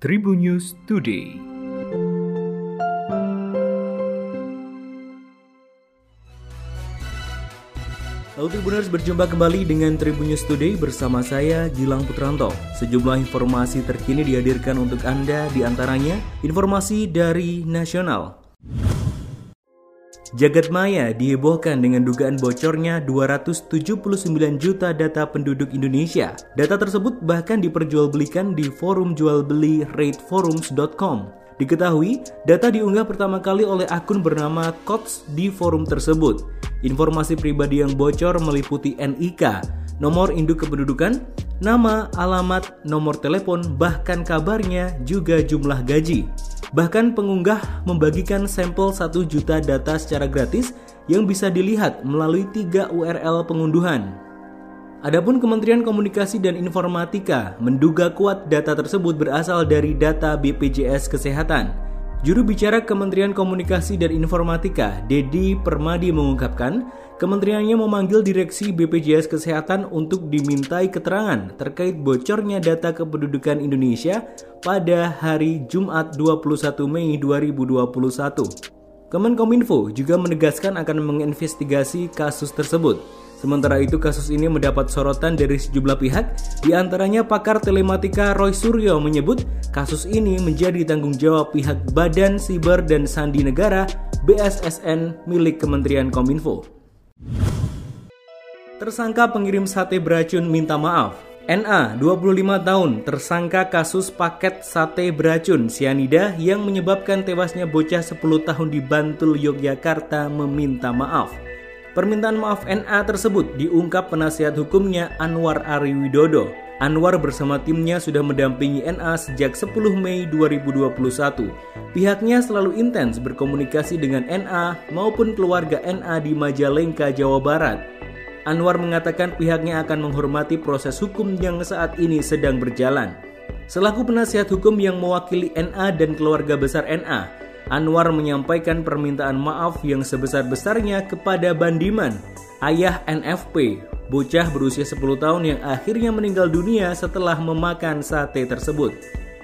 Tribun News Today. Halo Tribuners, berjumpa kembali dengan Tribun News Today bersama saya Gilang Putranto. Sejumlah informasi terkini dihadirkan untuk Anda di antaranya informasi dari nasional. Jagat maya dihebohkan dengan dugaan bocornya 279 juta data penduduk Indonesia. Data tersebut bahkan diperjualbelikan di forum jual beli rateforums.com. Diketahui, data diunggah pertama kali oleh akun bernama Kots di forum tersebut. Informasi pribadi yang bocor meliputi NIK, nomor induk kependudukan, nama, alamat, nomor telepon, bahkan kabarnya juga jumlah gaji. Bahkan pengunggah membagikan sampel 1 juta data secara gratis yang bisa dilihat melalui tiga URL pengunduhan. Adapun Kementerian Komunikasi dan Informatika menduga kuat data tersebut berasal dari data BPJS Kesehatan. Juru bicara Kementerian Komunikasi dan Informatika, Dedi Permadi mengungkapkan, kementeriannya memanggil direksi BPJS Kesehatan untuk dimintai keterangan terkait bocornya data kependudukan Indonesia pada hari Jumat 21 Mei 2021. Kemenkominfo juga menegaskan akan menginvestigasi kasus tersebut. Sementara itu kasus ini mendapat sorotan dari sejumlah pihak, di antaranya pakar telematika Roy Suryo menyebut kasus ini menjadi tanggung jawab pihak Badan Siber dan Sandi Negara BSSN milik Kementerian Kominfo. Tersangka pengirim sate beracun minta maaf. NA, 25 tahun, tersangka kasus paket sate beracun sianida yang menyebabkan tewasnya bocah 10 tahun di Bantul, Yogyakarta meminta maaf. Permintaan maaf NA tersebut diungkap penasihat hukumnya Anwar Ari Widodo. Anwar bersama timnya sudah mendampingi NA sejak 10 Mei 2021. Pihaknya selalu intens berkomunikasi dengan NA maupun keluarga NA di Majalengka, Jawa Barat. Anwar mengatakan pihaknya akan menghormati proses hukum yang saat ini sedang berjalan. Selaku penasihat hukum yang mewakili NA dan keluarga besar NA, Anwar menyampaikan permintaan maaf yang sebesar-besarnya kepada Bandiman, ayah NFP, bocah berusia 10 tahun yang akhirnya meninggal dunia setelah memakan sate tersebut.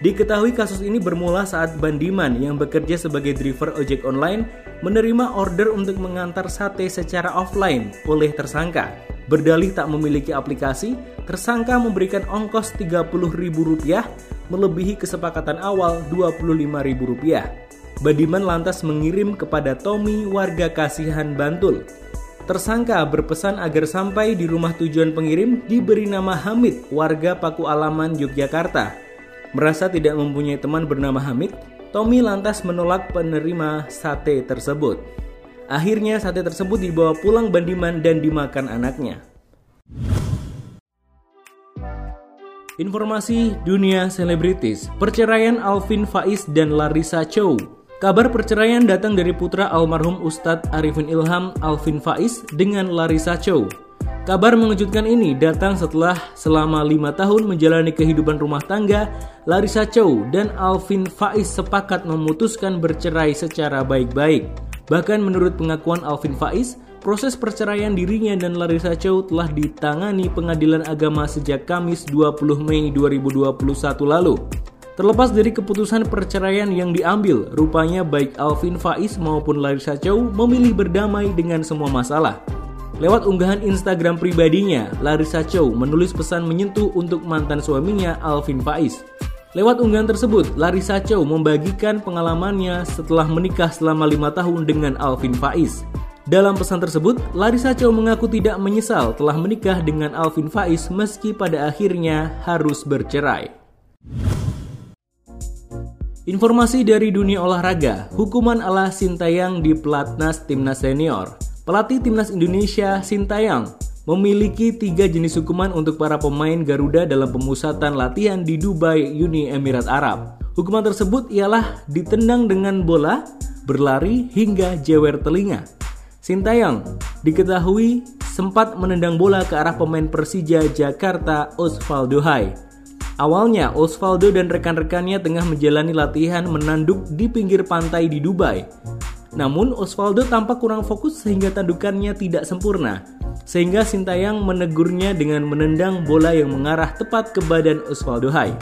Diketahui kasus ini bermula saat Bandiman yang bekerja sebagai driver ojek online menerima order untuk mengantar sate secara offline oleh tersangka. Berdalih tak memiliki aplikasi, tersangka memberikan ongkos Rp30.000 melebihi kesepakatan awal Rp25.000. Badiman lantas mengirim kepada Tommy warga Kasihan Bantul. Tersangka berpesan agar sampai di rumah tujuan pengirim diberi nama Hamid, warga Paku Alaman, Yogyakarta. Merasa tidak mempunyai teman bernama Hamid, Tommy lantas menolak penerima sate tersebut. Akhirnya sate tersebut dibawa pulang Bandiman dan dimakan anaknya. Informasi dunia selebritis, perceraian Alvin Faiz dan Larissa Chow Kabar perceraian datang dari putra almarhum Ustadz Arifin Ilham Alvin Faiz dengan Larissa Chow. Kabar mengejutkan ini datang setelah selama lima tahun menjalani kehidupan rumah tangga, Larissa Chow dan Alvin Faiz sepakat memutuskan bercerai secara baik-baik. Bahkan menurut pengakuan Alvin Faiz, proses perceraian dirinya dan Larissa Chow telah ditangani pengadilan agama sejak Kamis 20 Mei 2021 lalu. Terlepas dari keputusan perceraian yang diambil, rupanya baik Alvin Faiz maupun Larissa Chow memilih berdamai dengan semua masalah. Lewat unggahan Instagram pribadinya, Larissa Chow menulis pesan menyentuh untuk mantan suaminya Alvin Faiz. Lewat unggahan tersebut, Larissa Chow membagikan pengalamannya setelah menikah selama lima tahun dengan Alvin Faiz. Dalam pesan tersebut, Larissa Chow mengaku tidak menyesal telah menikah dengan Alvin Faiz meski pada akhirnya harus bercerai. Informasi dari dunia olahraga, hukuman ala Sintayang di pelatnas timnas senior. Pelatih timnas Indonesia Sintayang memiliki tiga jenis hukuman untuk para pemain Garuda dalam pemusatan latihan di Dubai, Uni Emirat Arab. Hukuman tersebut ialah ditendang dengan bola, berlari hingga jewer telinga. Sintayang diketahui sempat menendang bola ke arah pemain Persija Jakarta Osvaldo Hai. Awalnya, Osvaldo dan rekan-rekannya tengah menjalani latihan menanduk di pinggir pantai di Dubai. Namun, Osvaldo tampak kurang fokus sehingga tandukannya tidak sempurna. Sehingga Sintayang menegurnya dengan menendang bola yang mengarah tepat ke badan Osvaldo Hai.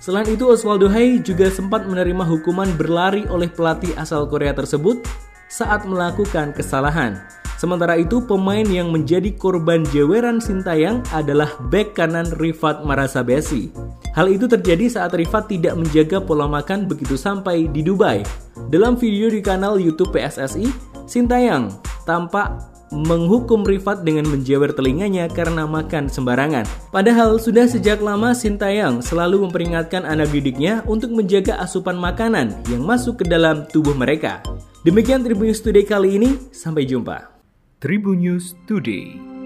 Selain itu, Osvaldo Hai juga sempat menerima hukuman berlari oleh pelatih asal Korea tersebut saat melakukan kesalahan. Sementara itu, pemain yang menjadi korban jeweran Sintayang adalah bek kanan Rifat Marasabesi. Hal itu terjadi saat Rifat tidak menjaga pola makan begitu sampai di Dubai. Dalam video di kanal YouTube PSSI, Sintayang tampak menghukum Rifat dengan menjewer telinganya karena makan sembarangan. Padahal sudah sejak lama Sintayang selalu memperingatkan anak didiknya untuk menjaga asupan makanan yang masuk ke dalam tubuh mereka. Demikian Tribun News Today kali ini, sampai jumpa. Tribun News Today.